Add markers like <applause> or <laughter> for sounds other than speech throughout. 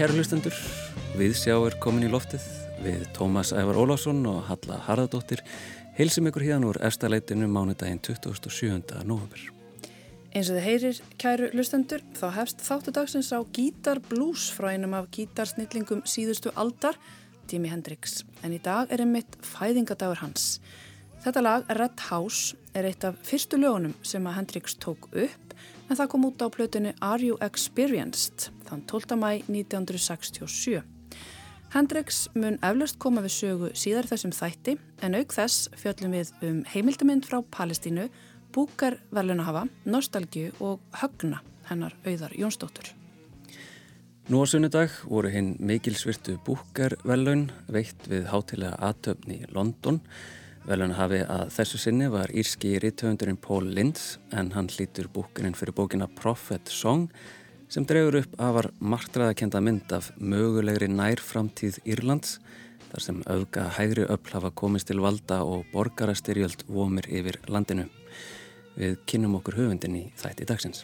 kæru hlustendur, við sjáum komin í loftið við Tómas Ævar Ólásson og Halla Harðardóttir heilsum ykkur hérna úr efstaleitinu mánudaginn 27. november. Eins og þið heyrir, kæru hlustendur, þá hefst þáttu dagsins á Gítar Blues frá einum af gítarsnillingum síðustu aldar, Jimi Hendrix. En í dag er einmitt fæðingadagur hans. Þetta lag, Red House, er eitt af fyrstu lögunum sem að Hendrix tók upp en það kom út á plötinu Are You Experienced þann 12. mæ 1967. Hendrix mun eflaust koma við sögu síðar þessum þætti en auk þess fjöllum við um heimildamind frá Palestínu, búkar verðlunahafa, nostalgju og högna hennar auðar Jónsdóttur. Nú á sunnudag voru hinn mikilsvirtu búkar verðlun veitt við hátilega aðtöfni í London Velun hafi að þessu sinni var írski rítöfundurinn Paul Linds en hann hlýtur búkininn fyrir bókina Prophet Song sem drefur upp afar martraðakenda mynd af mögulegri nærframtíð Írlands þar sem auðga hægri öll hafa komist til valda og borgarastyrjöld vomir yfir landinu. Við kynum okkur höfundin í þætti dagsins.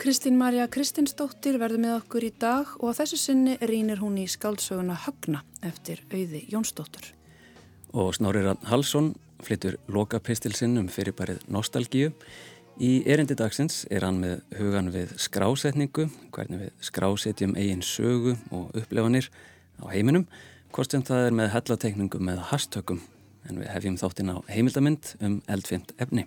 Kristín Marja Kristinsdóttir verður með okkur í dag og að þessu sinni rínir hún í skáldsöguna Högna eftir auði Jónsdóttur. Og Snorri Hallsson flyttur lokapistilsinn um fyrirbærið Nostalgíu. Í erindi dagsins er hann með hugan við skrásetningu, hvernig við skrásetjum eigin sögu og upplefanir á heiminum, hvort sem það er með hellatekningum eða hastökum, en við hefjum þáttinn á heimildamind um eldfimt efni.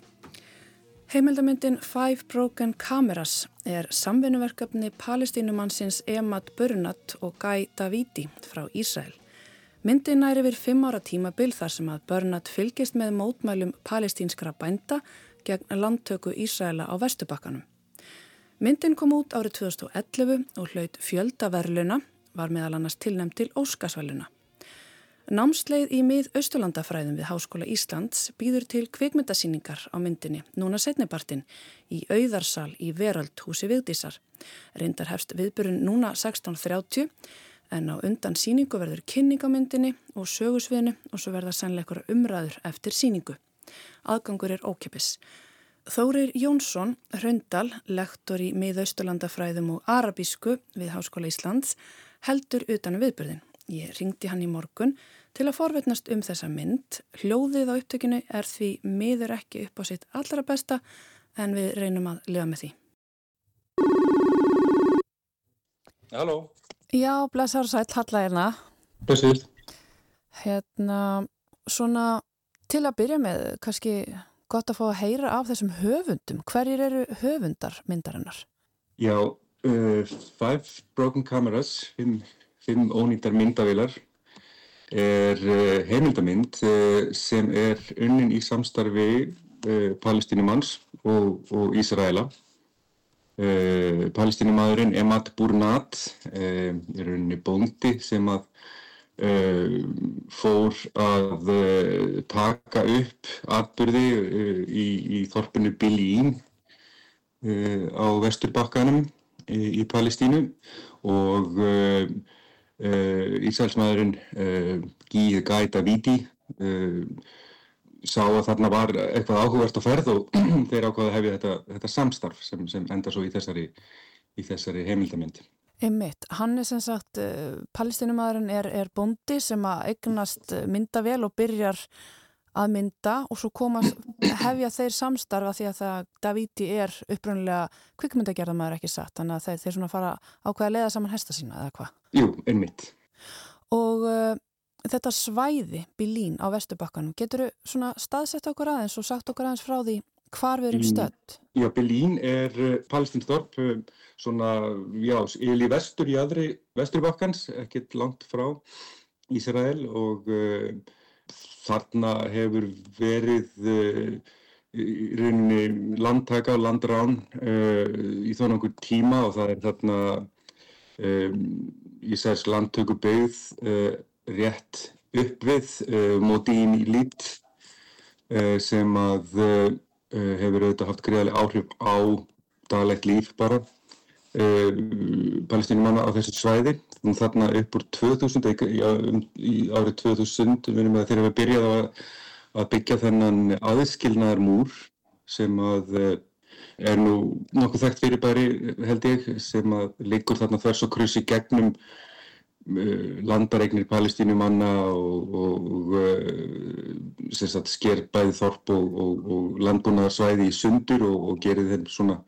Heimildamindin Five Broken Cameras er samvinuverkefni palestínumannsins Emad Burnat og Guy Davidi frá Ísæl. Myndin næri við fimm ára tímabil þar sem að Börnat fylgist með mótmælum palestínskra bænda gegn landtöku Ísraela á Vestubakkanum. Myndin kom út árið 2011 og hlaut fjöldaverluna, var meðal annars tilnæmt til Óskarsvæluna. Námsleið í mið Östurlandafræðum við Háskóla Íslands býður til kvikmyndasýningar á myndinni núna setnibartin í auðarsal í Veröldhúsi Vigdísar. Reyndar hefst viðburun núna 1630 en á undan síningu verður kynningamyndinni og sögusviðinu og svo verða sannleikur umræður eftir síningu. Aðgangur er ókipis. Þórir Jónsson, Hröndal, lektor í miðausturlandafræðum og arabísku við Háskóla Íslands, heldur utan viðbyrðin. Ég ringdi hann í morgun til að forvetnast um þessa mynd. Hljóðið á upptökinu er því miður ekki upp á sitt allra besta en við reynum að lifa með því. Halló. Já, blessar sæl hallægina. Blessir. Hérna, svona til að byrja með, kannski gott að fá að heyra af þessum höfundum. Hverjir eru höfundar myndarinnar? Já, uh, Five Broken Cameras, fimm, fimm ónýttar myndavilar, er uh, heimildamind uh, sem er unnin í samstarfi palestinumanns og, og Ísraela. Palestínumadurinn Emad Burnat er unni bóndi sem að fór að taka upp atbyrði í, í þorpinu Bilín á vesturbakkanum í, í Palestínu og Ísælsmaðurinn Gíð Gæta Víti sá að þarna var eitthvað áhugavert á ferð og <clears throat> þeir ákvaði að hefja þetta, þetta samstarf sem, sem enda svo í þessari, í þessari heimildamindi. Einmitt, hann er sem sagt, uh, palestinumadurinn er, er bondi sem að eignast eh, myndavél og byrjar að mynda og svo komast hefja þeir samstarfa því að það Davíti er uppröndilega kvikmyndagerðamæður ekki satt, þannig að þeir, þeir svona fara ákveða að leiða saman hesta sína eða hvað? Jú, einmitt. Og uh, þetta svæði Bilín á Vesturbakkanum, getur þú svona staðsett okkur aðeins og sagt okkur aðeins frá því hvar við erum stödd? Já, Bilín er uh, palestinstorp uh, svona, já, yfirli vestur í aðri Vesturbakkans, ekkert langt frá Ísrael og uh, þarna hefur verið uh, í rauninni landtaka og landrán uh, í þó nokkur tíma og það er þarna um, Ísraels landtöku beigð rétt upp við Modín í lít sem að hefur auðvitað haft greiðarlega áhrif á daglegt líf bara palestínumanna á þessu svæði. Þarna upp úr 2000 í, í árið 2000 þegar við byrjaði að, að byggja þennan aðskilnaðar múr sem að er nú nokkuð þekkt fyrirbæri held ég sem að liggur þarna þess og krussi gegnum landaregnir palestínumanna og, og uh, sagt, sker bæði þorp og, og, og landbúnaðarsvæði í sundur og gerir þeim svona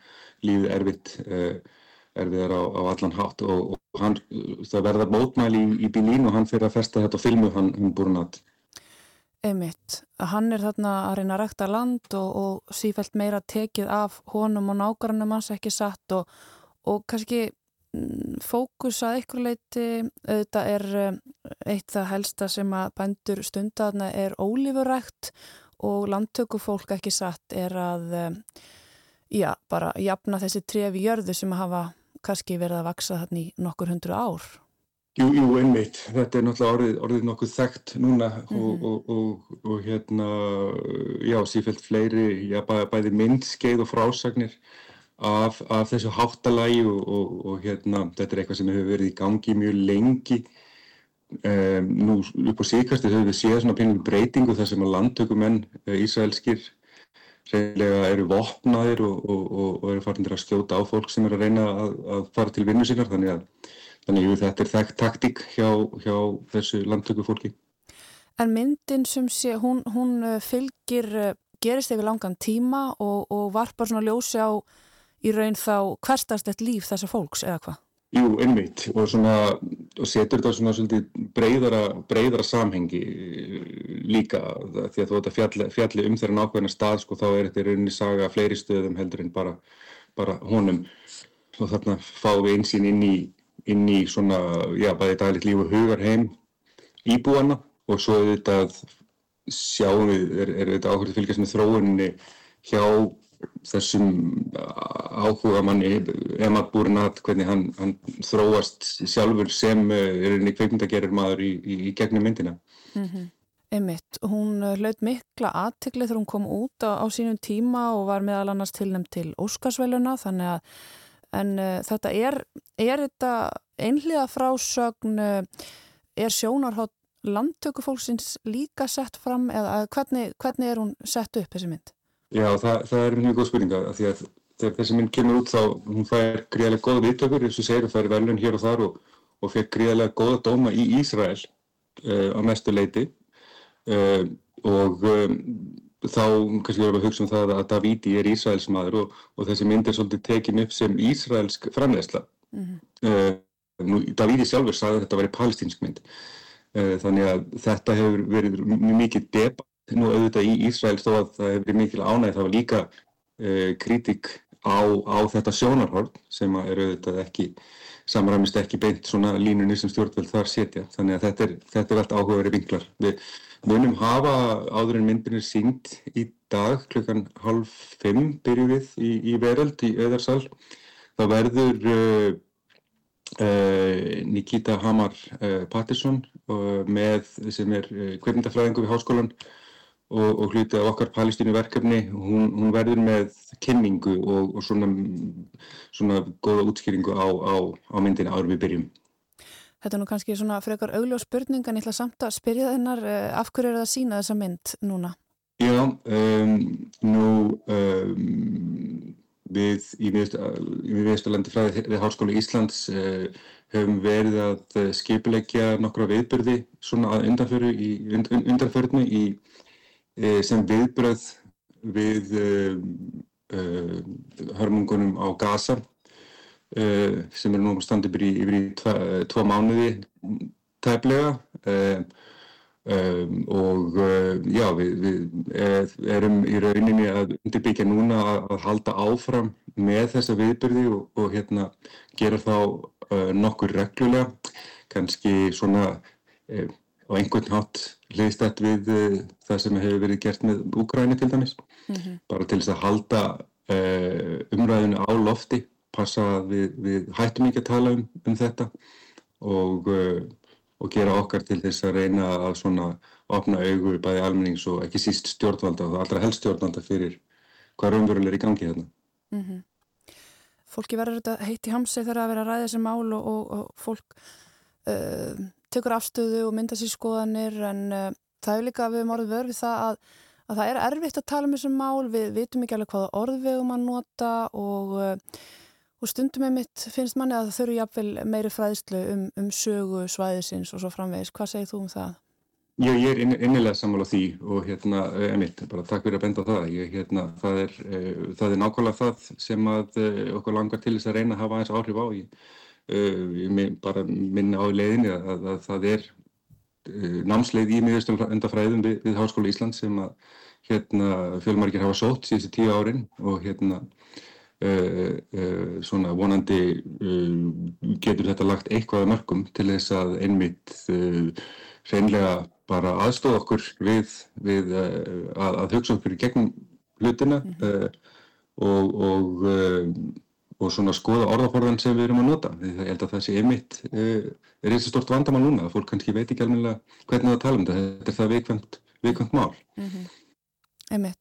lífið erfitt uh, erfiðar á, á allan hátt. Og hann, það verða mótmæli í, í Bílín og hann fyrir að festa þetta á filmu hann um Búrunat Einmitt, hann er þarna að reyna að rekta land og, og sífælt meira tekið af honum og nákvæmum hans ekki satt og, og kannski fókus að ykkur leiti auðvitað er eh, eitt það helsta sem að bændur stundaðna er ólífurækt og landtökufólk ekki satt er að eh, já, bara jafna þessi trefi jörðu sem að hafa kannski verið að vaksa þarna í nokkur hundru ár Jú, jú, einmitt. Þetta er náttúrulega orðið, orðið nokkuð þekkt núna mm -hmm. og, og, og, og hérna, já, sífælt fleiri, já, bæ, bæði myndskeið og frásagnir af, af þessu háttalægi og hérna, þetta er eitthvað sem hefur verið í gangi mjög lengi. Um, nú, upp á síkast hefur við séð svona pínum breytingu þar sem að landtökumenn uh, ísraelskir reynilega eru vopnaðir og eru farinir að skjóta á fólk sem er að reyna að, að fara til vinnu sínar, þannig að Þannig að þetta er þekkt taktík hjá, hjá þessu landtöku fólki. En myndin sem sé, hún, hún uh, fylgir, uh, gerist yfir langan tíma og, og varpar svona ljósi á í raun þá hverstast líf þessar fólks eða hvað? Jú, einmitt. Og, svona, og setur þetta svona svolítið breyðara, breyðara samhengi uh, líka. Því að þú ætti að fjalli, fjalli um þeirra nákvæmna stað sko þá er þetta rauninni saga fleiri stöðum heldur en bara, bara honum. Og þarna fáum við einsýn inn í inn í svona, já, bæði daglegt líf og hugar heim íbúana og svo auðvitað sjáum við, er, er þetta áhverju fylgjast með þróuninni hjá þessum áhuga manni Emad Búrnat, hvernig hann, hann þróast sjálfur sem er einni kveikmyndagerir maður í, í, í gegnum myndina. Mm -hmm. Emmitt, hún hlaut mikla aðtikli þegar hún kom út á, á sínum tíma og var meðal annars tilnæmt til Óskarsvæluna þannig að en uh, þetta er, er þetta einhliða frásögn uh, er sjónarhátt landtökufólksins líka sett fram eða hvernig, hvernig er hún sett upp þessi mynd? Já, það, það er mjög góð spurninga því að þegar þessi mynd kemur út þá hún fær gríðarlega góða viðtökur eins og segir að það er velun hér og þar og, og fekk gríðarlega góða dóma í Ísrael uh, á mestu leiti og um, þá kannski verðum við að hugsa um það að Davíti er Ísraels maður og, og þessi mynd er svolítið tekin upp sem Ísraelsk framlegsla. Mm -hmm. uh, Davíti sjálfur sagði að þetta væri palestínsk mynd. Uh, þannig að þetta hefur verið mjög mikið debatt nú auðvitað í Ísraels þó að það hefur mikil ánæg. Það var líka uh, kritik á, á þetta sjónarhorn sem er auðvitað ekki samramist ekki beint svona línunni sem stjórnveld þar setja. Þannig að þetta er, þetta er allt áhugaverið vinklar. Við munum hafa áður en myndin er sínt í dag klukkan halv fimm byrju við í, í veröld í Öðarsal þá verður uh, uh, Nikita Hamar uh, Patterson með sem er kvefndafræðingu við háskólan og, og hluti af okkar palestínu verkefni hún, hún verður með kynningu og, og svona, svona góða útskýringu á, á, á myndin áður við byrjum Þetta er nú kannski svona frekar augljós spurning en ég ætla samt að spyrja þennar eh, af hverju er það að sína þessa mynd núna? Já, um, nú um, við í viðstalandi fræði við Háskóla Íslands uh, höfum verið að skipilegja nokkra viðbyrði svona að undanförnu í, uh, sem viðbröð við uh, hörmungunum á Gaza sem er nú standið yfir í, yfir í tva, tvo mánuði tæplega og já, við, við erum í rauninni að undirbyggja núna að, halda áfram með þessa viðbyrði og, og hérna gera þá nokkur reglulega, kannski svona á einhvern hátt leiðstætt við uh, það sem hefur verið gert með Úgræni til dæmis mm -hmm. bara til þess að halda uh, umræðinu á lofti passa við, við hættum ekki að tala um, um þetta og uh, og gera okkar til þess að reyna að svona opna augu bæði almennings og ekki síst stjórnvalda og allra helst stjórnvalda fyrir hvað raunveruleg er í gangi þarna. Mm -hmm. Fólki verður þetta heitt í hamsi þegar að vera að ræða þessi mál og, og, og fólk uh, tekur afstöðu og mynda sér skoðanir en uh, það er líka að við erum orðið vörð við það að, að það er erfitt að tala um þessu mál, við vitum ekki alveg hvaða orðvegum að nota og uh, og stundum með mitt finnst manni að það þurfu jafnvel meiri fræðslu um, um sögu svæðisins og svo framvegis. Hvað segir þú um það? Já, ég er innilega sammála því og hérna, emitt, bara takk fyrir að benda það. Ég, hérna, það, er, uh, það er nákvæmlega það sem að uh, okkur langar til þess að reyna að hafa aðeins áhrif á. Uh, ég bara minna á leiðinni að, að, að það er námsleið í miðurstundafræðum við, við Háskóla Ísland sem að hérna, fjölmargir hafa sótt síðustu tíu árin og hérna Uh, uh, svona vonandi uh, getur þetta lagt eitthvað að mörgum til þess að einmitt reynlega bara aðstofa okkur við, við að, að hugsa okkur í gegnum hlutina mm -hmm. og, og, og svona skoða orðaforðan sem við erum að nota. Ég held að það sé einmitt er eins og stort vandamál núna að fólk kannski veit ekki alveg hvernig það tala um þetta. Þetta er það viðkvæmt, viðkvæmt mál. Mm -hmm. Einmitt.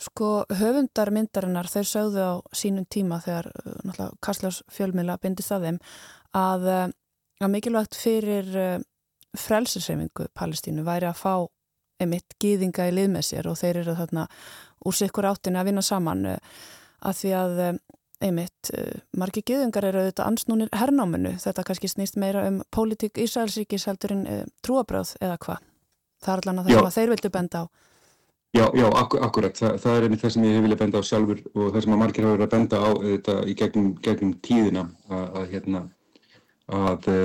Sko höfundar myndarinnar þeir sögðu á sínum tíma þegar uh, náttúrulega Kastljós fjölmila bindist að þeim að, uh, að mikilvægt fyrir uh, frelsesreifingu Palestínu væri að fá emitt gýðinga í lið með sér og þeir eru þarna úr sikkur áttinni að vinna saman að því að emitt margi gýðingar eru auðvitað ansnúnir hernáminu þetta kannski snýst meira um pólitík Ísraelsríkis heldur en trúabröð eða hvað. Það er allan að það sem þeir vildu benda á. Já, já, akkur, akkurat. Þa, það er einmitt það sem ég hef viljað benda á sjálfur og það sem að margir hafa verið að benda á þetta í gegnum, gegnum tíðina að, að, hérna, að e,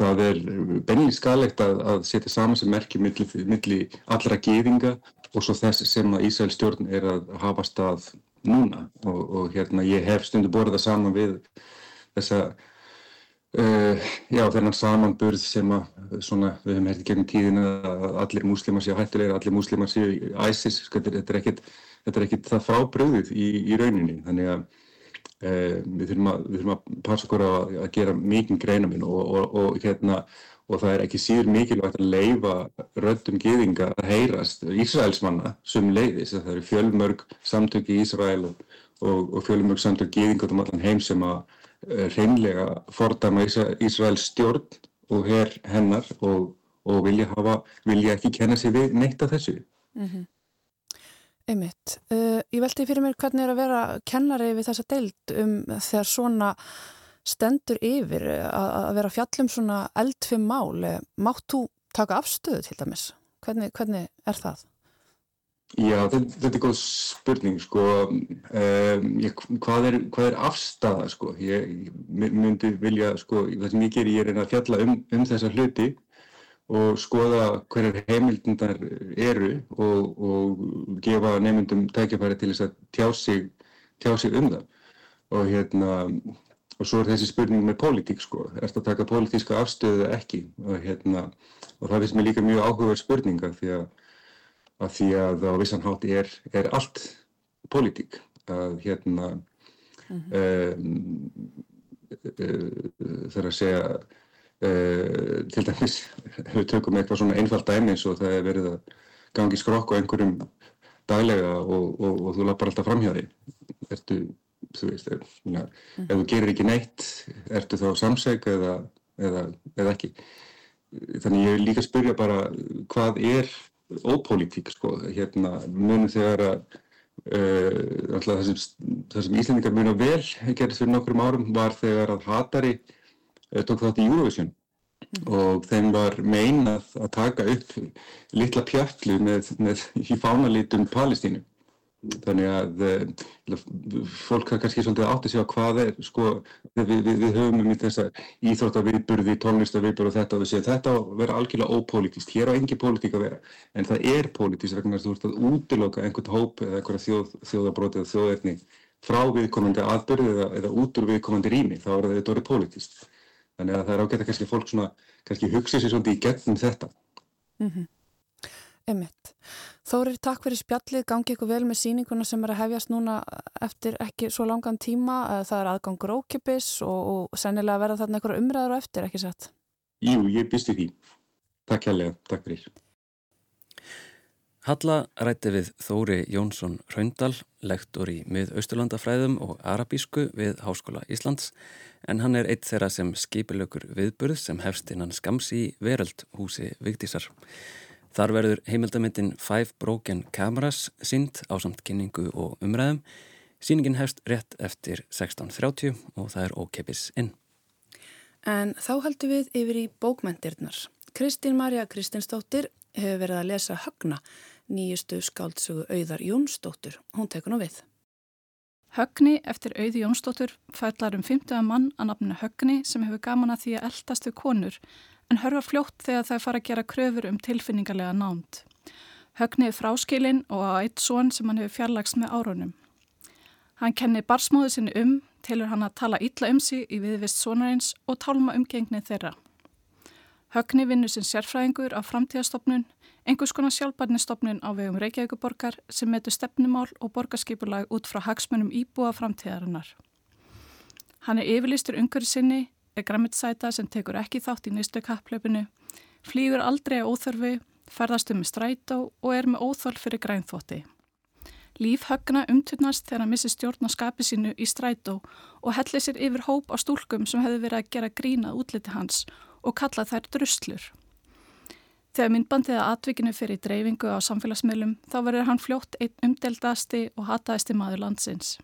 það er benni skalegt að, að setja saman sem merkir milli, milli allra gefinga og svo þess sem að Ísæl stjórn er að hafa stað núna. Og, og hérna ég hef stundu borðað saman við þessa Uh, já, þennan samanburð sem að, svona, við hefum hertið gegnum tíðina að allir múslimar séu hættulegir, allir múslimar séu ISIS, sko, þetta er ekkit, þetta er ekkit það frábröðuð í, í rauninni, þannig að við, þurfum að við þurfum að passa okkur að, að gera mikinn greinaminn og, og, og, hérna, og það er ekki síður mikilvægt að leifa röddum geðinga að heyrast Ísraelsmanna sem leiðis, það eru fjölmörg samtök í Ísrael og fjölmörg samtök geðinga um allan heim sem að reynlega fordama Ísraels stjórn og herr hennar og vilja, hafa, vilja ekki kenna sig við neitt af þessu. Mm -hmm. Einmitt. Uh, ég veldi fyrir mér hvernig er að vera kennari við þessa deild um þegar svona stendur yfir að, að vera fjallum svona eldfim mál. Mátt þú taka afstöðu til dæmis? Hvernig, hvernig er það? Já, þetta, þetta er góð spurning sko, um, ég, hvað, er, hvað er afstæða sko, ég myndi vilja sko, það sem ég ger ég er að fjalla um, um þessa hluti og skoða hverjar heimildundar eru og, og gefa nefndum tækjafæri til þess að tjá sig, tjá sig um það. Og hérna og svo er þessi spurning með pólitík sko, er þetta að taka pólitíska afstöðu ekki? Og hérna og það finnst mér líka mjög áhugaverð spurninga því að af því að á vissanhátt er, er allt pólitík. Að hérna mm -hmm. um, uh, þegar að segja uh, til dæmis <laughs> við tökum eitthvað svona einfalt dæmi eins og það er verið að gangi skrokk á einhverjum daglega og, og, og þú lappar alltaf fram hjá því ertu, þú veist er, ja, mm. ef þú gerir ekki neitt ertu þá samseg eða, eða, eða ekki? Þannig ég vil líka spyrja bara hvað er ópolítík sko, hérna munum þegar að uh, það sem, sem Íslandingar munum vel gerðist fyrir nokkrum árum var þegar að Hatari tók þátt í Eurovision. Mm. og þeim var meinað að taka upp litla pjallu með, með í fánalitum Palestínu. Þannig að uh, fólk har kannski svolítið átt að sjá hvað er sko, við, við, við höfum um þessa íþróttaviðburði, tónlistaviðburði og þetta og séum þetta vera algjörlega ópolítist hér á engi pólitík að vera, en það er pólítist vegna að þú ert að útiloka einhvern hóp eða einhverja þjóð, þjóðabróti eða þjóðerni frá viðkomandi aðbörði eða, eða út úr viðkomandi rými, þá er þetta orðið pólítist þannig að það er ágætt að kannski fólk svona, kannski hugsa sér svolítið í gegnum þetta mm -hmm. Emitt. Þórir, takk fyrir spjallið, gangi ykkur vel með síninguna sem er að hefjast núna eftir ekki svo langan tíma. Það er aðgangur ókipis og, og sennilega verða þarna ykkur umræður og eftir, ekki satt? jú, ég býstu því. Takk hérlega, takk fyrir. Halla rætti við Þóri Jónsson Raundal, lektor í miðausturlandafræðum og arabísku við Háskóla Íslands, en hann er eitt þeirra sem skipilökur viðburð sem hefst innan skams í veröld húsi Vigdísar. Þar verður heimildamindin Five Broken Cameras sínd á samt kynningu og umræðum. Sýningin hefst rétt eftir 16.30 og það er ókeppis inn. En þá haldum við yfir í bókmentirnar. Kristín Marja Kristinsdóttir hefur verið að lesa Högna, nýjustu skáldsögu auðar Jónsdóttir. Hún tekur nú við. Högni eftir auði Jónsdóttur fællar um 50 mann að nafnu Högni sem hefur gaman að því að eldast við konur en hörfa fljótt þegar það fara að gera kröfur um tilfinningarlega námt. Högni er fráskilinn og á eitt són sem hann hefur fjarlags með árunum. Hann kenni barsmóðu sinni um, tilur hann að tala ítla um sig í viðvist sonarins og tálma umgengni þeirra. Högni vinnur sem sérfræðingur á framtíðastofnun einhvers konar sjálfbarnistofnun á vegum Reykjavíkuborgar sem metur stefnumál og borgarskipulag út frá hagsmunum íbúa framtíðarinnar. Hann er yfirlistur umhverju sinni, er græmitsæta sem tekur ekki þátt í nýstu kapplöpunu, flýgur aldrei á óþörfu, ferðast um með strætó og er með óþörl fyrir grænþótti. Líf högna umturnast þegar hann missi stjórn á skapi sínu í strætó og helli sér yfir hóp á stúlkum sem hefði verið að gera grínað útliti hans og kalla þær druslur. Þegar myndbandið að atvikinu fyrir dreifingu á samfélagsmiðlum þá verður hann fljótt einn umdeldasti og hataðasti maður landsins.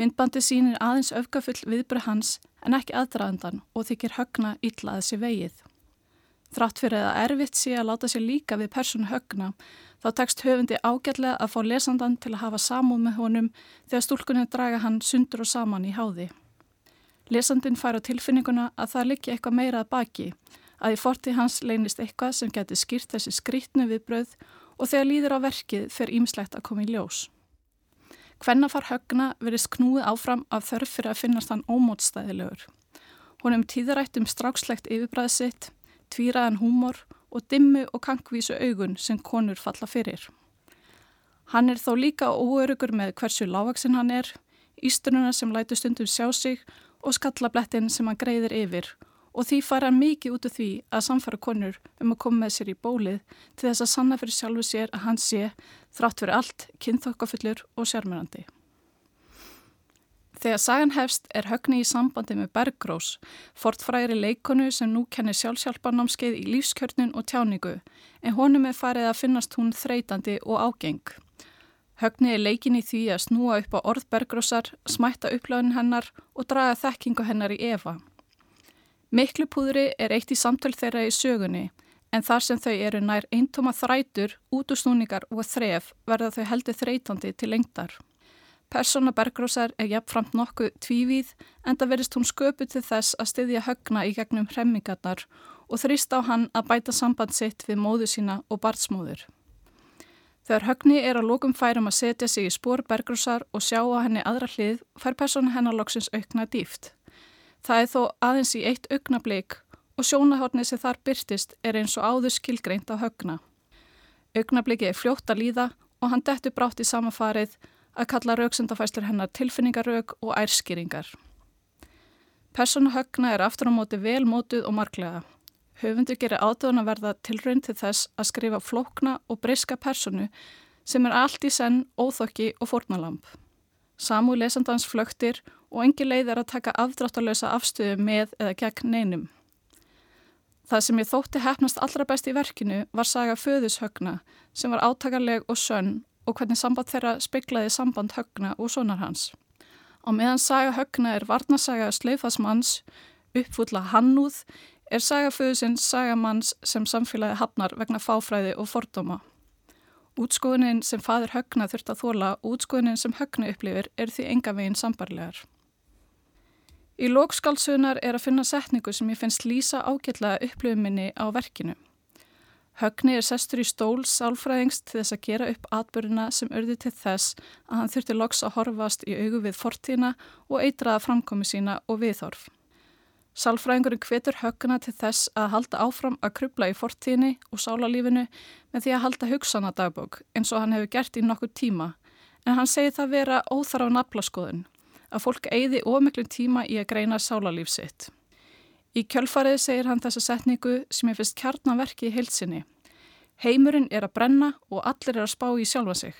Myndbandið sínir aðeins öfgafull viðbröð hans en ekki aðdraðandan og þykir högna ítlaðið sér vegið. Þrátt fyrir að erfitt sé að láta sér líka við persónu högna þá tekst höfundi ágætlega að fá lesandan til að hafa samúð með honum þegar stúlkunni draga hann sundur og saman í háði. Lesandin fær á tilfinninguna að það liggi eitthvað meirað baki að í fortið hans leynist eitthvað sem getur skýrt þessi skrítnu viðbröð og þegar líður á verkið fer ímslegt að koma í ljós. Hvenna far högna verist knúið áfram af þörf fyrir að finnast hann ómótstæðilegur. Hún um tíðarætt um strákslegt yfirbræð sitt, tvíraðan húmor og dimmu og kankvísu augun sem konur falla fyrir. Hann er þó líka óörugur með hversu lágvaksinn hann er, ístununa sem lætu stundum sjá sig og skallablettin sem hann greiðir yfir og því fara mikið út af því að samfara konur um að koma með sér í bólið til þess að sanna fyrir sjálfu sér að hann sé, þrátt fyrir allt, kynþokkafullur og sérmyrandi. Þegar sagan hefst er högni í sambandi með Bergrós, fortfræri leikonu sem nú kennir sjálfsjálfarnámskeið í lífskjörnun og tjáningu, en honum er farið að finnast hún þreytandi og ágeng. Högni er leikin í því að snúa upp á orð Bergrósar, smætta upplöðun hennar og draga þekkingu hennar í Eva. Miklupúðri er eitt í samtöl þeirra í sögunni en þar sem þau eru nær eintóma þrætur, útúsnúningar og þref verða þau heldur þreytandi til lengdar. Persóna Bergrósar er jafnframt nokkuð tvívíð en það verist hún sköpu til þess að styðja högna í gegnum hremmingarnar og þrýst á hann að bæta samband sitt við móðu sína og barnsmóður. Þegar högni er að lókum færum að setja sig í spór Bergrósar og sjá á henni aðra hlið fær persóna hennar loksins aukna dýft. Það er þó aðeins í eitt augnablík og sjónahornið sem þar byrtist er eins og áður skilgreint á högna. Augnablíki er fljótt að líða og hann dettur brátt í samafarið að kalla rauksendafæslur hennar tilfinningarraug og ærskýringar. Persónu högna er aftur á móti vel mótuð og marglega. Höfundur gerir átöðun að verða tilraun til þess að skrifa flókna og breyska personu sem er allt í senn, óþokki og fórnalamp. Samú lesandans flöktir og engi leið er að taka afdráttalösa afstöðu með eða gegn neinum. Það sem ég þótti hefnast allra best í verkinu var saga föðushögna sem var átakarleg og sönn og hvernig samband þeirra speiklaði samband högna og sonar hans. Á meðan saga högna er varnasaga sleifasmanns, uppfulla hannúð, er saga föðusins saga manns sem samfélagi hafnar vegna fáfræði og fordóma. Útskoðunin sem fadur högna þurft að þóla og útskoðunin sem högna upplifir er því enga veginn sambarlegar. Í lókskálsunar er að finna setningu sem ég finnst lýsa ágætlega upplöfuminni á verkinu. Högni er sestur í stól sálfræðingst til þess að gera upp atbyrjuna sem örði til þess að hann þurfti loks að horfast í augu við fortína og eitraða framkomi sína og viðhorf. Sálfræðingurinn hvetur högguna til þess að halda áfram að krubla í fortíni og sálarlífinu með því að halda hugsauna dagbók eins og hann hefur gert í nokkur tíma en hann segir það vera óþar á naflaskoðun að fólk eigði ómiklum tíma í að greina sálarlíf sitt. Í kjölfarið segir hann þessa setningu sem er fyrst kjarnaverki í heilsinni. Heimurinn er að brenna og allir er að spá í sjálfa sig.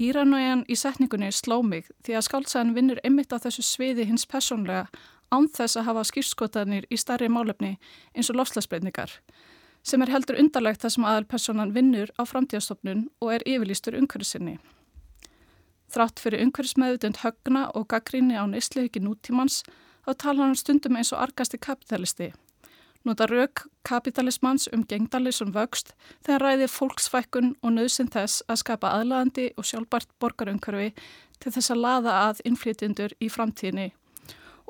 Íranaujan í setningunni sló mig því að skáltsaðan vinnur ymmit á þessu sviði hins personlega án þess að hafa skýrskotanir í starri málefni eins og lofslagsbreyningar sem er heldur undarlegt þar sem aðalpersonan vinnur á framtíðastofnun og er yfirlýstur umhverfisinni. Þrátt fyrir umhverfismeðutund högna og gaggríni á neysliðiki nútímans þá tala hann stundum eins og argasti kapitalisti. Nota rauk kapitalismans um gengdalisum vöxt þegar ræði fólksfækkun og nöðsinn þess að skapa aðlaðandi og sjálfbært borgarumhverfi til þess að laða að innflytjendur í framtíðinni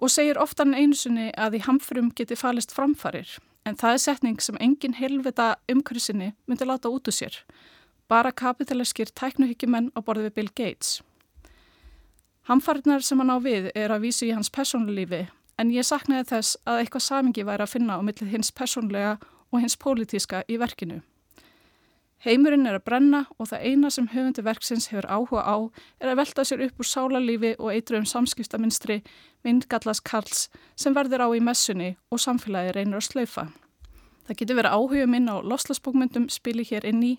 og segir oftan einusunni að í hamfrum geti falist framfarir en það er setning sem engin helvita umhverfisinni myndi láta út úr sér. Bara kapitaliskir tæknuhyggjumenn á borði við Bill Gates. Hamfariðnar sem hann á við er að vísu í hans persónulífi en ég saknaði þess að eitthvað samingi væri að finna á millið hins persónlega og hins pólitíska í verkinu. Heimurinn er að brenna og það eina sem höfundi verksins hefur áhuga á er að velta sér upp úr sálarlífi og eitru um samskiptaminstri vindgallast Karls sem verður á í messunni og samfélagi reynir að slaufa. Það getur verið áhuga minn á loslasbókmyndum spili hér inn í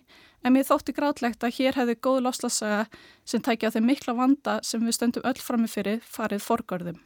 en mér þótti grátlegt að hér hefði góð loslasaga sem tækja þeim mikla vanda sem við stöndum öll framifyrir farið forgörðum.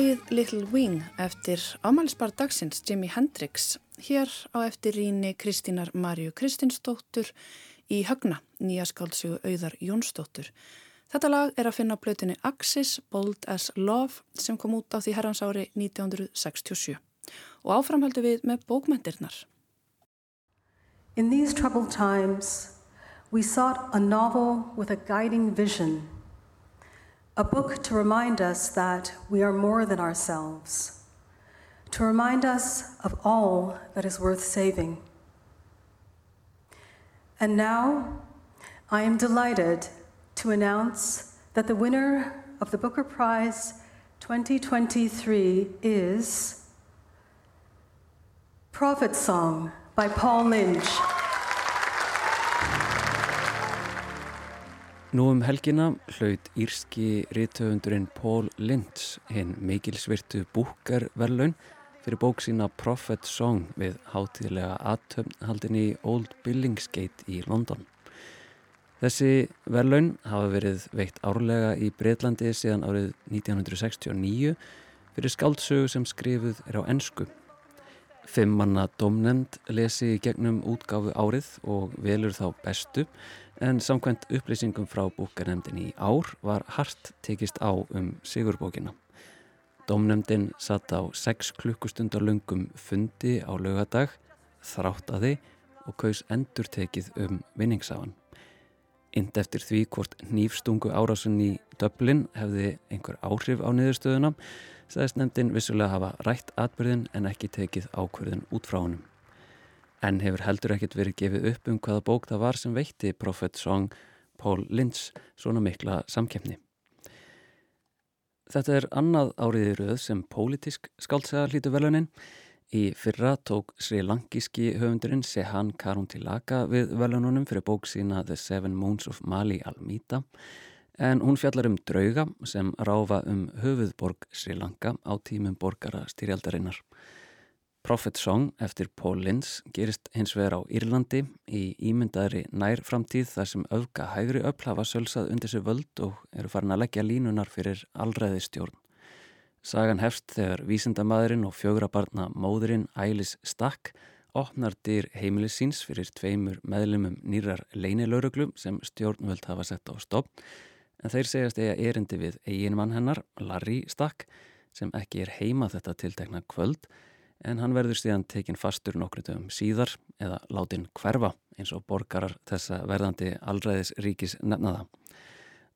Lægið Little Wing eftir ámælisbar dagsins Jimi Hendrix hér á eftir ríni Kristínar Marju Kristinsdóttur í Högna, nýja skáldsögu auðar Jónsdóttur. Þetta lag er að finna á blötunni Axis Bold as Love sem kom út á því herrans ári 1967 og áframhaldu við með bókmentirnar. In these troubled times we sought a novel with a guiding vision a book to remind us that we are more than ourselves, to remind us of all that is worth saving. And now I am delighted to announce that the winner of the Booker Prize 2023 is Prophet Song by Paul Lynch. Nú um helgina hlaut írski rítöfundurinn Paul Lynch hinn mikilsvirtu búkarverlaun fyrir bók sína Prophet Song við hátíðlega aðtöfnhaldin í Old Billingsgate í London. Þessi verlaun hafa verið veikt árlega í Breitlandi síðan árið 1969 fyrir skáldsögu sem skrifuð er á ennsku. Fimm manna domnend lesi gegnum útgáfu árið og velur þá bestu en samkvæmt upplýsingum frá búkarnemdin í ár var hart tekist á um sigurbókina. Domnemdin satt á 6 klukkustundar lungum fundi á lögadag, þráttaði og kaus endur tekið um vinningsafan. Ind eftir því hvort nýfstungu árásun í döblin hefði einhver áhrif á niðurstöðuna sagðist nefndin vissulega hafa rætt atbyrðin en ekki tekið ákverðin út frá honum. En hefur heldur ekkit verið gefið upp um hvaða bók það var sem veitti Prophet Song Paul Lynch svona mikla samkefni. Þetta er annað áriði rauð sem pólitísk skáltsaga hlítu velunin. Í fyrra tók Sri Lankíski höfundurinn Sehan Karuntilaka við velununum fyrir bók sína The Seven Moons of Mali Almita en hún fjallar um drauga sem ráfa um höfuðborg Sri Lanka á tímum borgara styrjaldarinnar. Prophet Song eftir Paul Lynch gerist hins vegar á Írlandi í ímyndaðri nær framtíð þar sem öfga hægri öll hafa sölsað undir sig völd og eru farin að leggja línunar fyrir allræði stjórn. Sagan hefst þegar vísindamadurinn og fjögra barna móðurinn Ælis Stakk opnar dyr heimilis síns fyrir tveimur meðlumum nýrar leinilauruglu sem stjórnvöld hafa sett á stopp en þeir segjast eiga erindi við eiginmann hennar, Larry Stack, sem ekki er heima þetta tiltekna kvöld, en hann verður stíðan tekinn fastur nokkru dögum síðar eða látin hverfa eins og borgarar þessa verðandi allræðis ríkis nefnaða.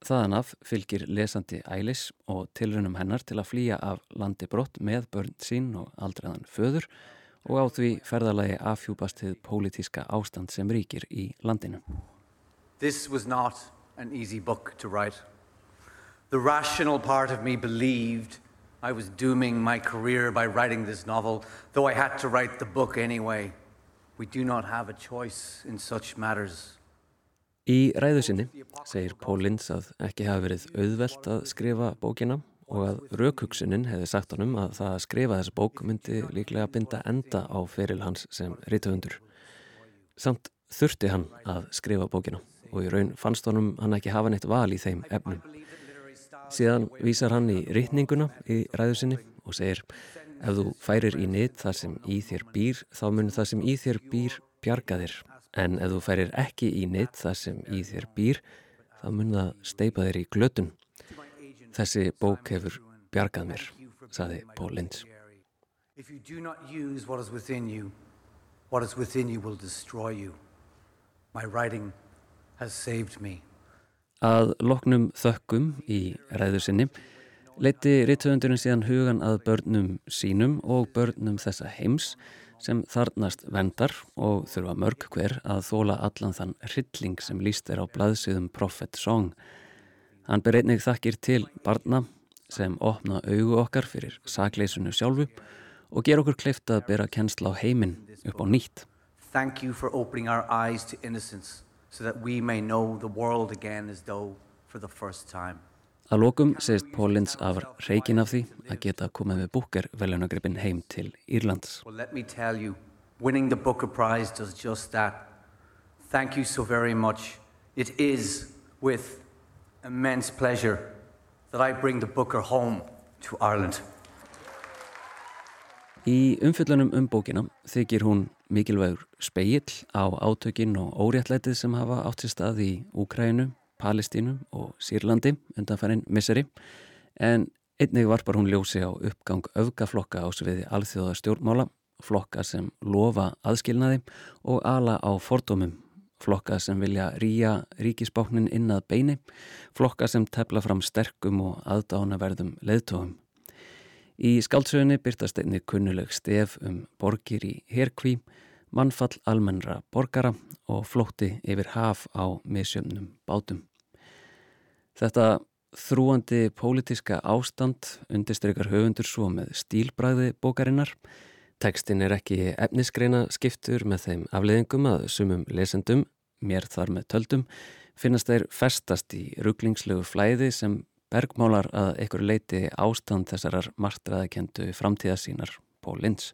Þaðan af fylgir lesandi ælis og tilrunum hennar til að flýja af landi brott með börn sín og aldreiðan föður og á því ferðalagi afhjúpast til pólitíska ástand sem ríkir í landinu. This was not an easy book to write. The rational part of me believed I was dooming my career by writing this novel, though I had to write the book anyway. We do not have a choice in such matters. Í ræðu sinni segir Pólins að ekki hafi verið auðvelt að skrifa bókina og að raukugsunin hefði sagt honum að það að skrifa þessa bók myndi líklega binda enda á feril hans sem rítuhundur. Samt þurfti hann að skrifa bókina og í raun fannst honum hann ekki hafa neitt val í þeim efnum. Síðan vísar hann í rittninguna í ræðusinni og segir ef þú færir í neitt það sem í þér býr þá mun það sem í þér býr bjarga þér en ef þú færir ekki í neitt það sem í þér býr þá mun það steipa þér í glötun. Þessi bók hefur bjargað mér, saði Paul Lynch. If you do not use what is within you, what is within you will destroy you. My writing Að loknum þökkum í ræðu sinni leiti rittöfundurinn síðan hugan að börnum sínum og börnum þessa heims sem þarnast vendar og þurfa mörg hver að þóla allan þann hrylling sem líst er á blaðsíðum Prophet Song. Hann ber einnig þakkir til barna sem opna augu okkar fyrir sakleisunu sjálfu og ger okkur kleift að bera kennsla á heiminn upp á nýtt. Thank you for opening our eyes to innocence so that we may know the world again as though for the first time. Að lókum segist Pólins af reikin af því að geta komið með búker veljónagrippin heim til Írlands. Well, let me tell you, winning the Booker Prize does just that. Thank you so very much. It is with immense pleasure that I bring the Booker home to Ireland. Í umfyllunum um bókina þykir hún mikilvægur speill á átökin og óréttlætið sem hafa átt sér stað í Úkrænu, Palestínu og Sýrlandi undanfærin misseri en einnig varpar hún ljósi á uppgang öfgaflokka á sviði alþjóða stjórnmála, flokka sem lofa aðskilnaði og ala á fordómum, flokka sem vilja ríja ríkisbáknin inn að beini, flokka sem tefla fram sterkum og aðdánaverðum leðtóðum. Í skáldsögunni byrtast einni kunnuleg stef um borgir í herkví, mannfall almennra borgara og flótti yfir haf á misjöfnum bátum. Þetta þrúandi pólitiska ástand undirstrykkar höfundur svo með stílbræði bókarinnar. Tekstin er ekki efnisgreina skiptur með þeim afleðingum að sumum lesendum, mér þar með töldum, finnast þeir festast í rugglingslegu flæði sem bergmálar að einhver leiti ástand þessarar martraðakendu framtíðasínar Pól Lins.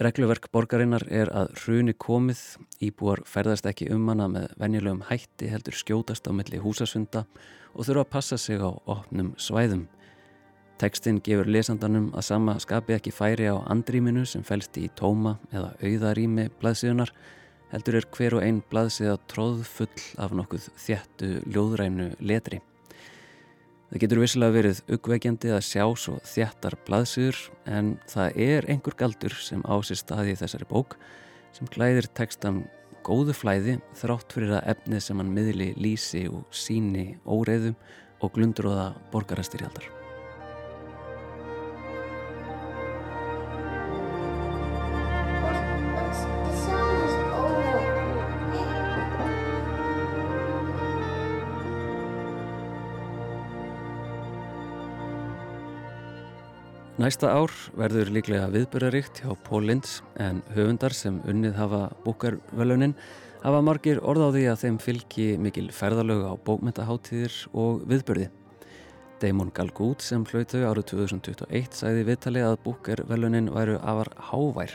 Regluverk borgarinnar er að hruni komið, íbúar ferðast ekki um hana með venjulegum hætti heldur skjótast á milli húsasunda og þurfa að passa sig á opnum svæðum. Tekstinn gefur lesandanum að sama skapi ekki færi á andrýminu sem fælst í tóma eða auðarými blaðsíðunar heldur er hver og einn blaðsíða tróð full af nokkuð þjættu ljóðrænu letri. Það getur vissilega verið uggveikjandi að sjá svo þjættar blaðsýður en það er einhver galdur sem á sér staði í þessari bók sem glæðir tekstan góðu flæði þrátt fyrir að efnið sem hann miðli lýsi og síni óreiðum og glundróða borgarastyrjaldar. Næsta ár verður líklega viðböraríkt hjá Pól Linds en höfundar sem unnið hafa búkarvölunin hafa margir orð á því að þeim fylgi mikil ferðalög á bókmyndaháttíðir og viðbörði. Damon Galgút sem hlautu árið 2021 sæði viðtali að búkarvölunin væru afar hávær,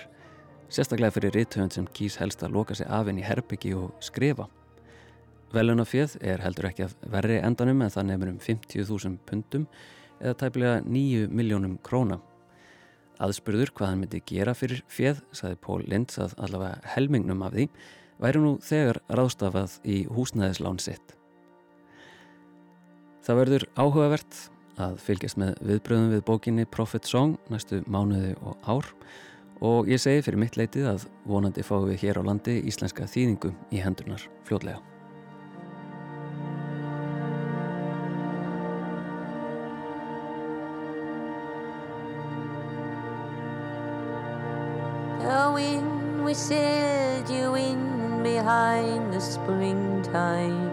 sérstaklega fyrir rithöfund sem kýs helst að loka sig af í herbyggi og skrifa. Velunafjöð er heldur ekki að verri endanum en það nefnir um 50.000 pundum eða tæpilega 9 miljónum króna. Aðspurður hvað hann myndi gera fyrir fjöð, saði Pól Linds að allavega helmingnum af því, væri nú þegar ráðstafað í húsnæðislán sitt. Það verður áhugavert að fylgjast með viðbröðum við bókinni Prophet Song næstu mánuði og ár og ég segi fyrir mitt leitið að vonandi fáum við hér á landi íslenska þýðingu í hendunar we sailed you in behind the springtime.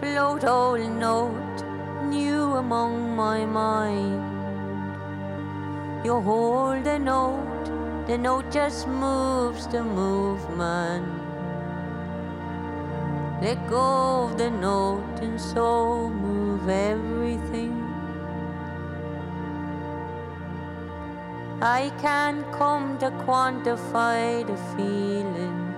Float old note new among my mind. You hold the note, the note just moves the movement. Let go of the note and so move everything. I can't come to quantify the feeling.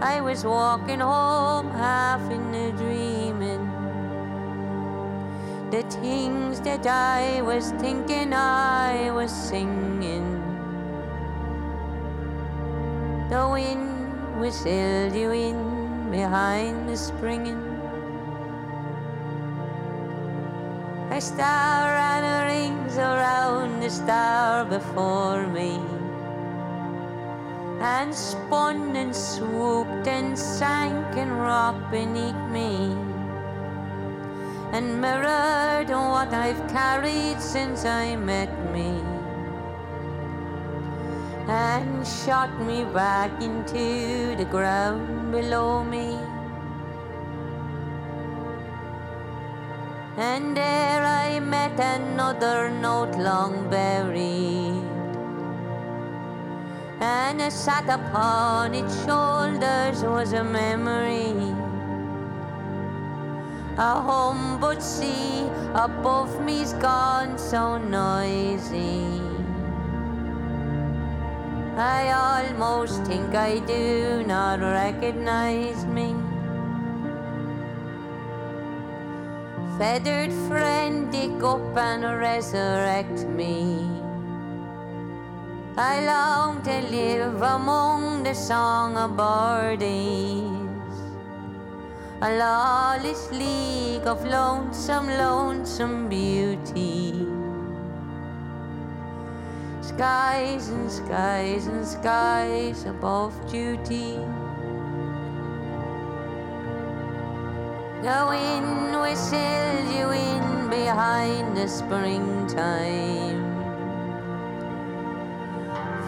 I was walking home half in a dreaming. The things that I was thinking I was singing. The wind was whistled you in behind the springing. Star and rings around the star before me. And spun and swooped and sank and rocked beneath me. And mirrored what I've carried since I met me. And shot me back into the ground below me And there I met another note long buried. And sat upon its shoulders was a memory. A home but sea above me's gone so noisy. I almost think I do not recognize me. Feathered friend, dig up and resurrect me. I long to live among the song of birdies, a lawless league of lonesome, lonesome beauty. Skies and skies and skies above duty. The wind whistles you in behind the springtime.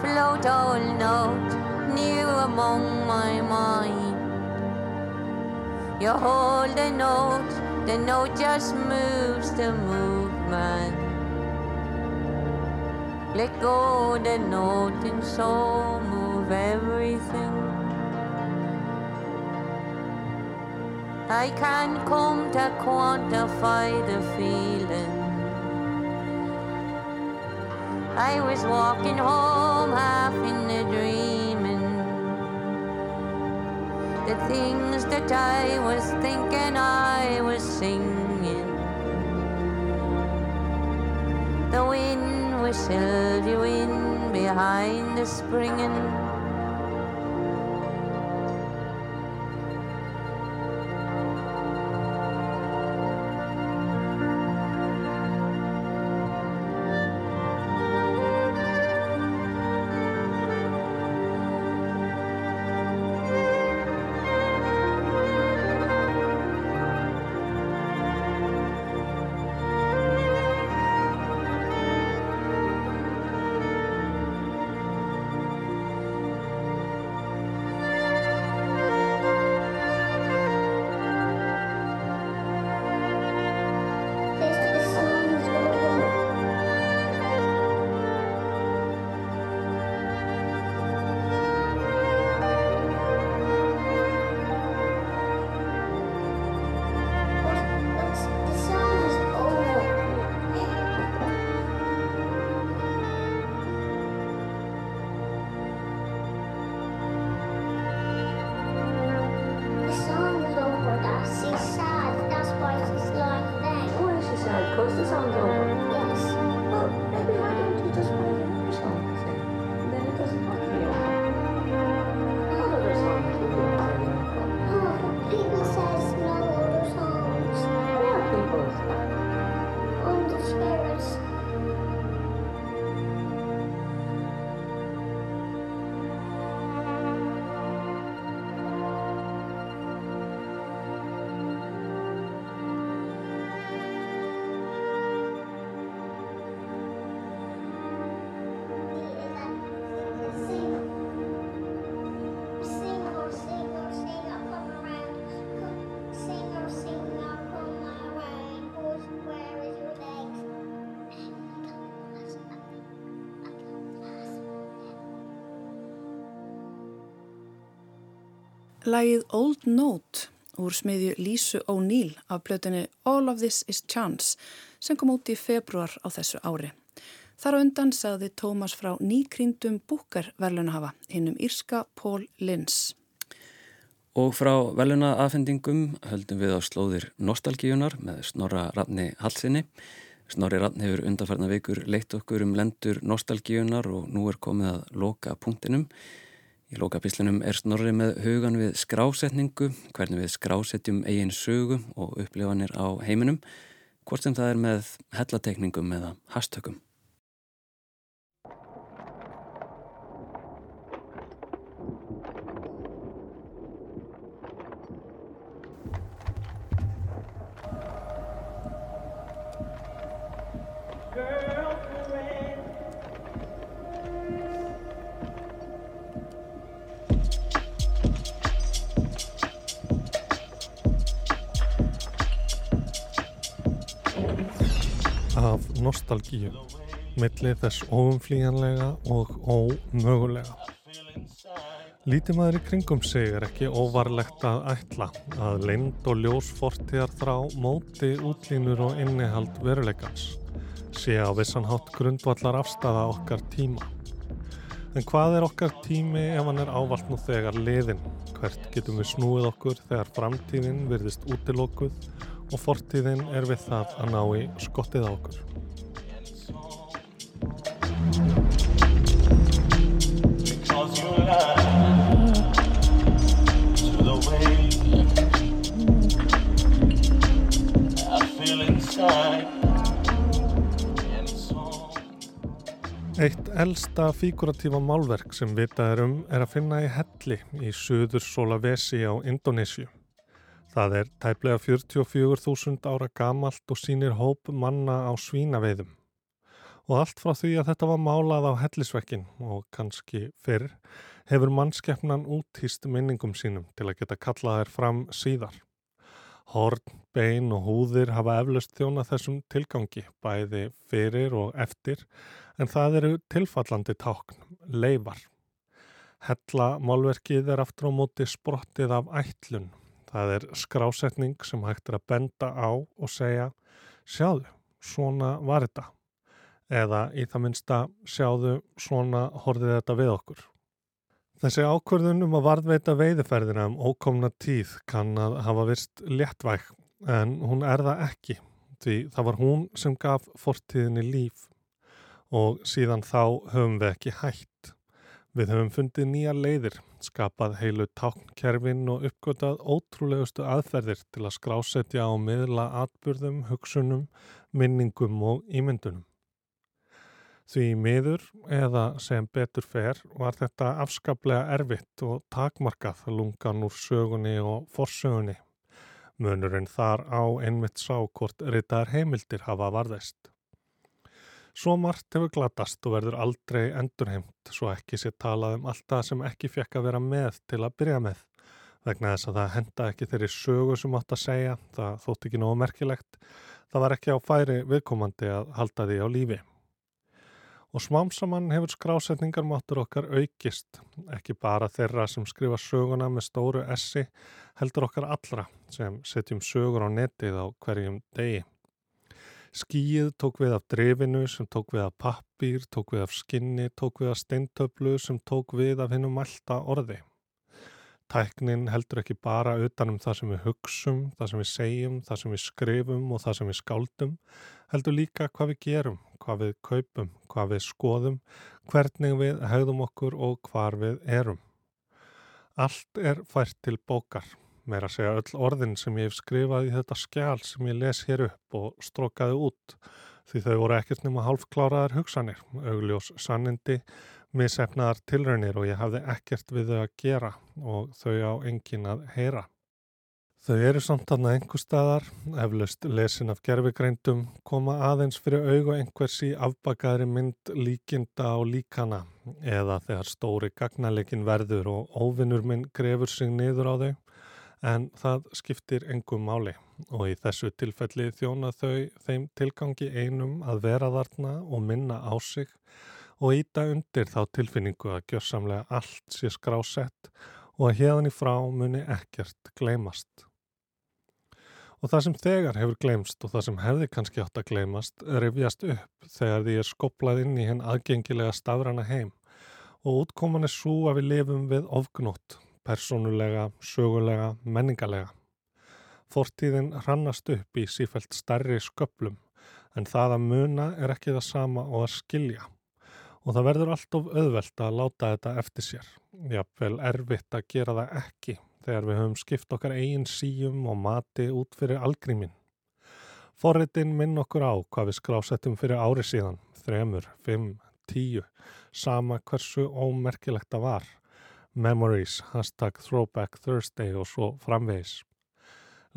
Float all note new among my mind. You hold the note, the note just moves the movement. Let go the note and so move everything. I can't come to quantify the feeling. I was walking home half in a dreaming. The things that I was thinking I was singing. The wind whistled you in behind the springing. Lægið Old Note úr smiðju Lísu O'Neill af blötunni All of This is Chance sem kom út í februar á þessu ári. Þar á undan sagði Tómas frá nýkrindum búkar verlunahafa hinnum Írska Pól Lins. Og frá veluna aðfendingum höldum við á slóðir nostalgíunar með Snorra Rafni Halsinni. Snorri Rafni hefur undanfarnar vikur leitt okkur um lendur nostalgíunar og nú er komið að loka punktinum. Í lókapislunum er snorri með hugan við skrásetningu, hvernig við skrásetjum eigin sögu og upplifanir á heiminum, hvort sem það er með hellatekningum eða hastökum. Nostalgíu millir þess óumflíjanlega og ómögulega. Lítið maður í kringum sig er ekki óvarlegt að ætla að leind og ljósfortiðar þrá móti útlínur og innihald veruleikans sé á vissanhátt grundvallar afstafa okkar tíma. En hvað er okkar tími ef hann er ávalt nú þegar liðin? Hvert getum við snúið okkur þegar framtíðin virðist útilókuð og fortíðin er við það að ná í skottið á okkur? Eitt elsta fíkuratífa málverk sem vitað er um er að finna í Helli í söður Solavesi á Indonésiu. Það er tæplega 44.000 ára gamalt og sínir hóp manna á svínaveiðum. Og allt frá því að þetta var málað á hellisvekkin og kannski fyrr hefur mannskeppnan útýst minningum sínum til að geta kallað þær fram síðar. Horn, bein og húðir hafa eflaust þjóna þessum tilgangi, bæði fyrir og eftir, en það eru tilfallandi tákn, leifar. Hella málverkið er aftur á móti sprottið af ætlun. Það er skrásetning sem hægt er að benda á og segja, sjáðu, svona var þetta. eða í það minnsta sjáðu svona horfið þetta við okkur. Þessi ákvörðun um að varðveita veiðferðina um ókomna tíð kann að hafa vist léttvæg en hún er það ekki því það var hún sem gaf fortíðinni líf og síðan þá höfum við ekki hætt. Við höfum fundið nýja leiðir, skapað heilu táknkerfin og uppgötað ótrúlegustu aðferðir til að skrásetja á miðla atbyrðum, hugsunum, minningum og ímyndunum. Því miður eða sem betur fer var þetta afskaplega erfitt og takmarkað lungan úr sögunni og forsögunni. Mönurinn þar á einmitt sá hvort ritaðar heimildir hafa varðist. Svo margt hefur glatast og verður aldrei endurheimt svo ekki sér talað um allt það sem ekki fekk að vera með til að byrja með. Vegna þess að það henda ekki þeirri sögu sem átt að segja, það þótt ekki nógu merkilegt, það var ekki á færi viðkomandi að halda því á lífi og smámsamann hefur skrásetningar máttur okkar aukist, ekki bara þeirra sem skrifa söguna með stóru essi, heldur okkar allra sem setjum sögur á netið á hverjum degi. Skíið tók við af drefinu sem tók við af pappir, tók við af skinni, tók við af steintöflu sem tók við af hennum allta orði. Tæknin heldur ekki bara utanum það sem við hugsum, það sem við segjum, það sem við skrifum og það sem við skáldum, heldur líka hvað við gerum, hvað við kaupum, hvað við skoðum, hvernig við hegðum okkur og hvar við erum. Allt er fært til bókar, meira að segja öll orðin sem ég hef skrifað í þetta skjál sem ég les hér upp og strókaði út, því þau voru ekkert nema hálfkláraðar hugsanir, augljós sannindi, misefnaðar tilraunir og ég hafði ekkert við þau að gera og þau á engin að heyra. Þau eru samt aðna einhver staðar, eflaust lesin af gerfigreindum, koma aðeins fyrir augu einhvers í afbakaðri mynd líkinda á líkana eða þegar stóri gagnalekin verður og óvinnur minn grefur sig niður á þau, en það skiptir engum máli og í þessu tilfelli þjóna þau þeim tilgangi einum að vera þarna og minna á sig og íta undir þá tilfinningu að gjörsamlega allt sé skrásett og að hérðan í frá muni ekkert gleymast. Og það sem þegar hefur gleymst og það sem hefði kannski átt að gleymast rifjast upp þegar því er skoplað inn í henn aðgengilega stafrana heim og útkoman er svo að við lifum við ofgnótt, persónulega, sögulega, menningalega. Fortíðin hrannast upp í sífælt starri sköplum en það að muna er ekki það sama og að skilja og það verður alltof auðvelt að láta þetta eftir sér. Jáfnvel erfitt að gera það ekki þegar við höfum skipt okkar eigin síum og mati út fyrir algrímin. Forritin minn okkur á hvað við skrásettum fyrir ári síðan, þremur, fimm, tíu, sama hversu ómerkilegt það var. Memories, hashtag Throwback Thursday og svo framvegis.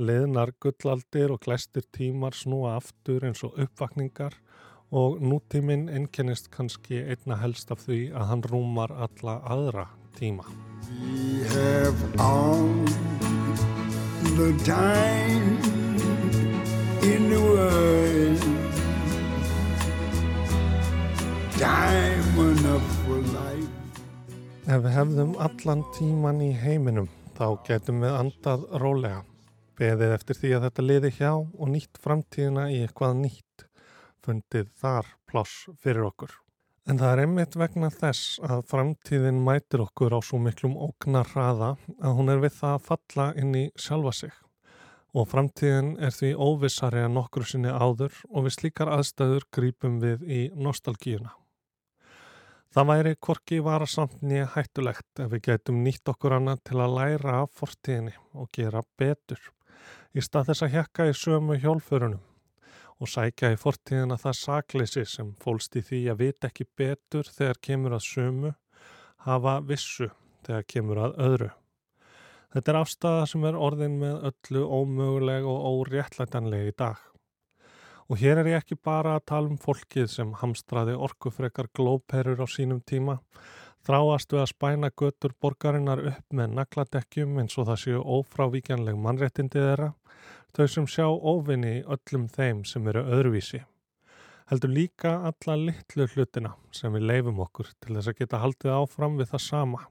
Leðnar gullaldir og glæstir tímar snúa aftur eins og uppvakningar og nútíminn ennkennist kannski einna helst af því að hann rúmar alla aðra tíma. We have all the time in the world Time enough for life Ef við hefðum allan tíman í heiminum þá getum við andað rólega beðið eftir því að þetta liði hjá og nýtt framtíðina í eitthvað nýtt fundið þar pláss fyrir okkur. En það er einmitt vegna þess að framtíðin mætir okkur á svo miklum ógnar hraða að hún er við það að falla inn í sjálfa sig. Og framtíðin er því óvissari en okkur sinni áður og við slíkar aðstæður grípum við í nostalgíuna. Það væri korki varasamt nýja hættulegt ef við getum nýtt okkur annað til að læra af fortíðinni og gera betur í stað þess að hjekka í sömu hjólfurunum og sækja í fortíðina það sakleysi sem fólst í því að vita ekki betur þegar kemur að sömu, hafa vissu þegar kemur að öðru. Þetta er afstæða sem er orðin með öllu ómöguleg og óréttlætanleg í dag. Og hér er ég ekki bara að tala um fólkið sem hamstraði orkufrekar glóperur á sínum tíma, þráast við að spæna götur borgarinnar upp með nagladekkjum eins og það séu ófrávíkjanleg mannréttindi þeirra, þau sem sjá óvinni í öllum þeim sem eru öðruvísi. Heldur líka alla litlu hlutina sem við leifum okkur til þess að geta haldið áfram við það sama.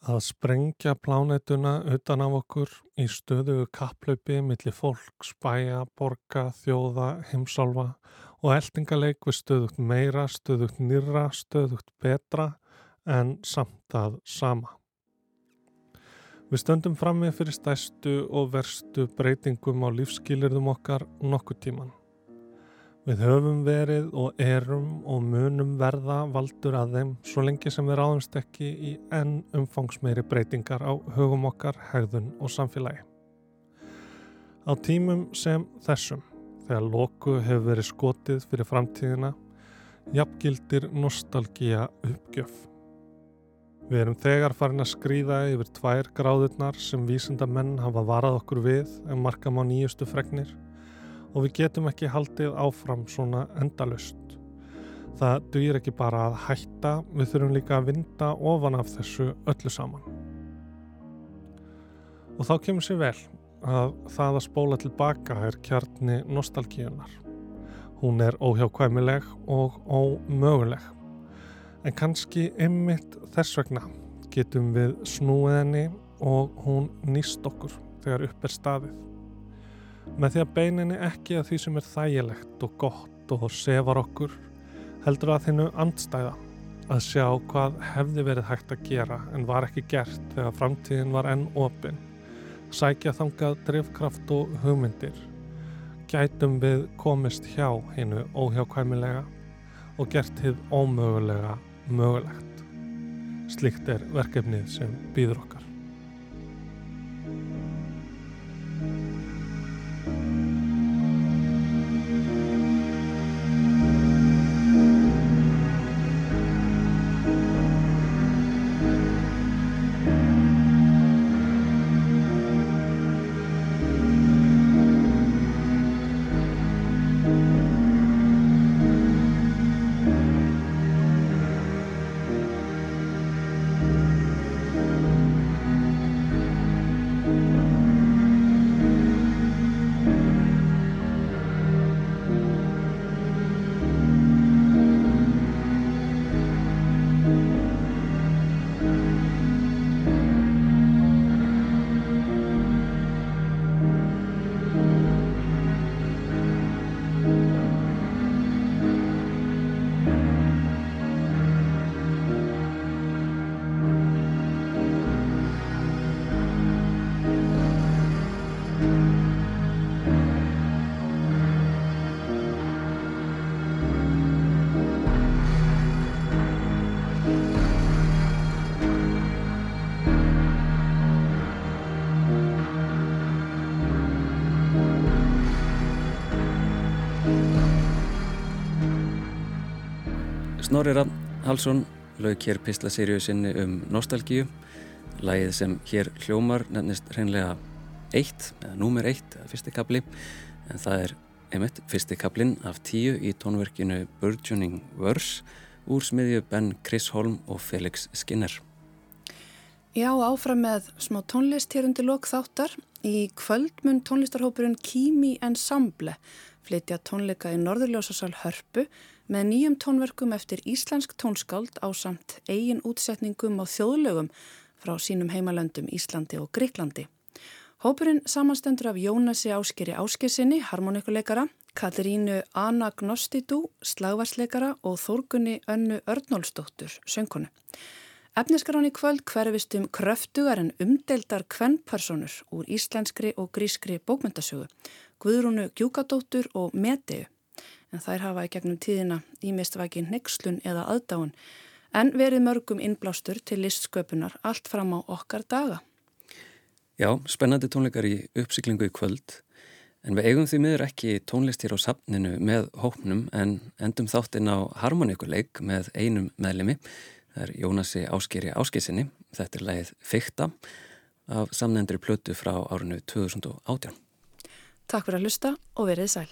Að sprengja plánetuna utan af okkur í stöðugu kapplaupi millir fólk, spæja, borga, þjóða, heimsálfa og eldingaleik við stöðugt meira, stöðugt nýra, stöðugt betra en samt að sama. Við stöndum fram með fyrir stæstu og verstu breytingum á lífskýlirðum okkar nokkuð tíman. Við höfum verið og erum og munum verða valdur að þeim svo lengi sem við ráðumst ekki í enn umfangsmeiri breytingar á hugum okkar, hegðun og samfélagi. Á tímum sem þessum, þegar loku hefur verið skotið fyrir framtíðina, jafngildir nostalgíja uppgjöf. Við erum þegar farin að skrýða yfir tvær gráðurnar sem vísenda menn hafa varað okkur við en markam á nýjustu fregnir og við getum ekki haldið áfram svona endalust. Það dugir ekki bara að hætta, við þurfum líka að vinda ofan af þessu öllu saman. Og þá kemur sér vel að það að spóla tilbaka er kjarni nostalgíunar. Hún er óhjákvæmileg og ómöguleg. En kannski ymmit þess vegna getum við snúið henni og hún nýst okkur þegar upp er staðið með því að beininni ekki að því sem er þægilegt og gott og sefar okkur heldur að þinnu andstæða að sjá hvað hefði verið hægt að gera en var ekki gert þegar framtíðin var enn opinn sækja þangað drivkraft og hugmyndir. Gætum við komist hjá hinnu óhjákvæmilega og gert hið ómögulega mögulegt. Slíkt er verkefnið sem býður okkar Snorri Rann Halsson lauk hér pislaseríu sinni um nostalgíu. Lægið sem hér hljómar nefnist hreinlega eitt, eða númer eitt, fyrsti kapli, en það er einmitt fyrsti kaplinn af tíu í tónverkinu Burgeoning Verse úr smiðju Ben Crisholm og Felix Skinner. Já, áfram með smá tónlist hér undir lok þáttar. Í kvöld mun tónlistarhópurinn Kimi Ensemble flytja tónleika í Norðurljósasal Hörpu með nýjum tónverkum eftir íslensk tónskáld á samt eigin útsetningum á þjóðlögum frá sínum heimalöndum Íslandi og Greiklandi. Hópurinn samanstendur af Jónasi Áskeri Áskersinni, harmonikuleikara, Katrínu Anagnostidú, slagvarsleikara og Þórgunni Önnu Örnólsdóttur, söngkonu. Efniskarán í kvöld hverfist um kröftugar en umdeldar kvennpersonur úr íslenskri og grískri bókmyndasögu, Guðrúnu Gjúkadóttur og Medeu en þær hafa í gegnum tíðina ímistvækin nexlun eða aðdáun en verið mörgum innblástur til listsköpunar allt fram á okkar daga. Já, spennandi tónleikar í uppsiklingu í kvöld en við eigum því miður ekki tónlist hér á safninu með hópnum en endum þáttinn á harmoníkuleik með einum meðlemi það er Jónasi Áskeri Áskessinni þetta er leið Fykta af samnendri plötu frá árinu 2018. Takk fyrir að lusta og verið sæl.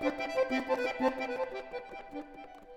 Thank you.